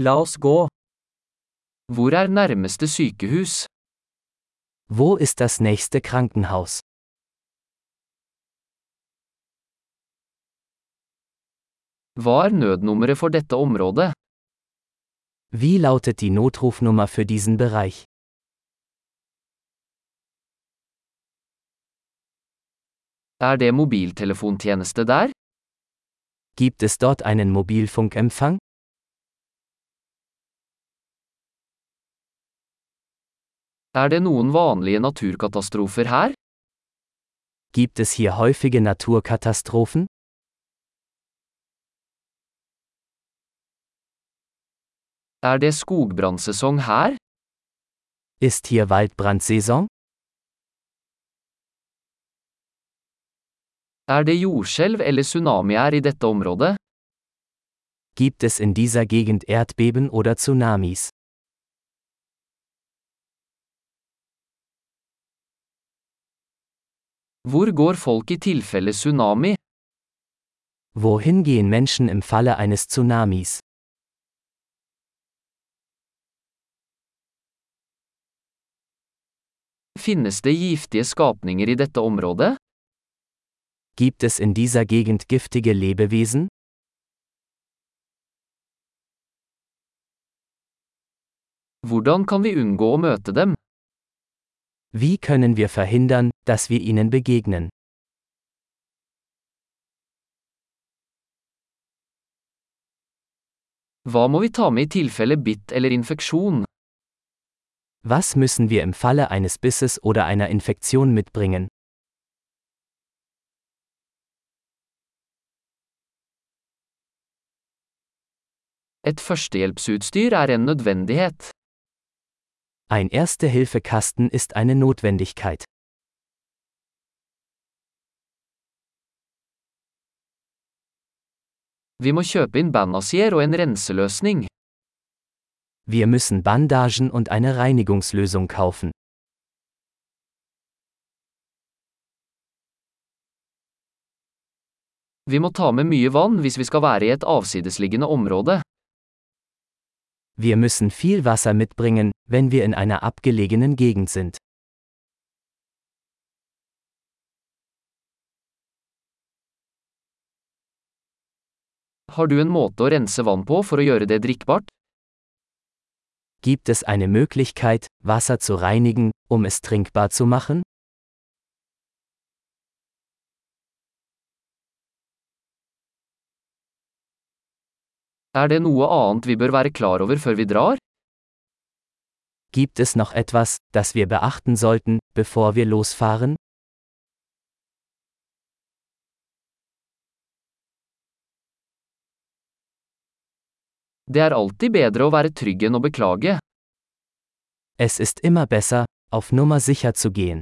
La oss gå. Hvor er nærmeste sykehus? Wo ist das nächste Krankenhaus? Hva er nødnummeret for dette området? Wie lautet die Notrufnummer für diesen Bereich? Er det mobiltelefontjeneste der? Gibt es dort einen Mobilfunkempfang? Er det noen vanlige naturkatastrofer her? Gibt es hier häufige Naturkatastrophen? Er det skogbrannsesong her? Ist hier Waldbrandsaison? Er det jordskjelv eller tsunamier i dette området? Gibt es in dieser Gegend Erdbeben oder Tsunamis? Hvor går folk i tilfelle tsunami? Wohin gehen Menschen im Falle eines Tsunamis? Finnes det giftige skapninger i dette området? Gibt es in dieser Gegend giftige Lebewesen? Hvordan kan vi unngå å møte dem? Wie können wir verhindern, dass wir ihnen begegnen? Hva må vi ta med i tilfelle bitt eller infeksjon? Was müssen wir im Falle eines Bisses oder einer Infektion mitbringen? Et førstehjelpsutstyr er en nødvendighet. Ein Erste-Hilfe-Kasten ist eine Notwendigkeit. Vi må kjøpe inn bandasier og en renseløsning. Wir müssen Bandagen und eine Reinigungslösung kaufen. Vi må ta med mye vann hvis vi skal være i et avsidesliggende område. Wir müssen viel Wasser mitbringen, wenn wir in einer abgelegenen Gegend sind. Har du en måte å rense vann på for å gjøre det drikkbart? Gibt es eine Möglichkeit, Wasser zu reinigen, um es trinkbar zu machen? Er det noe annet vi bør være klar over før vi drar? Gibt es noch etwas, das wir beachten sollten, bevor wir losfahren? Det er alltid bedre å være trygg enn å beklage. Es ist immer besser, auf Nummer sicher zu gehen.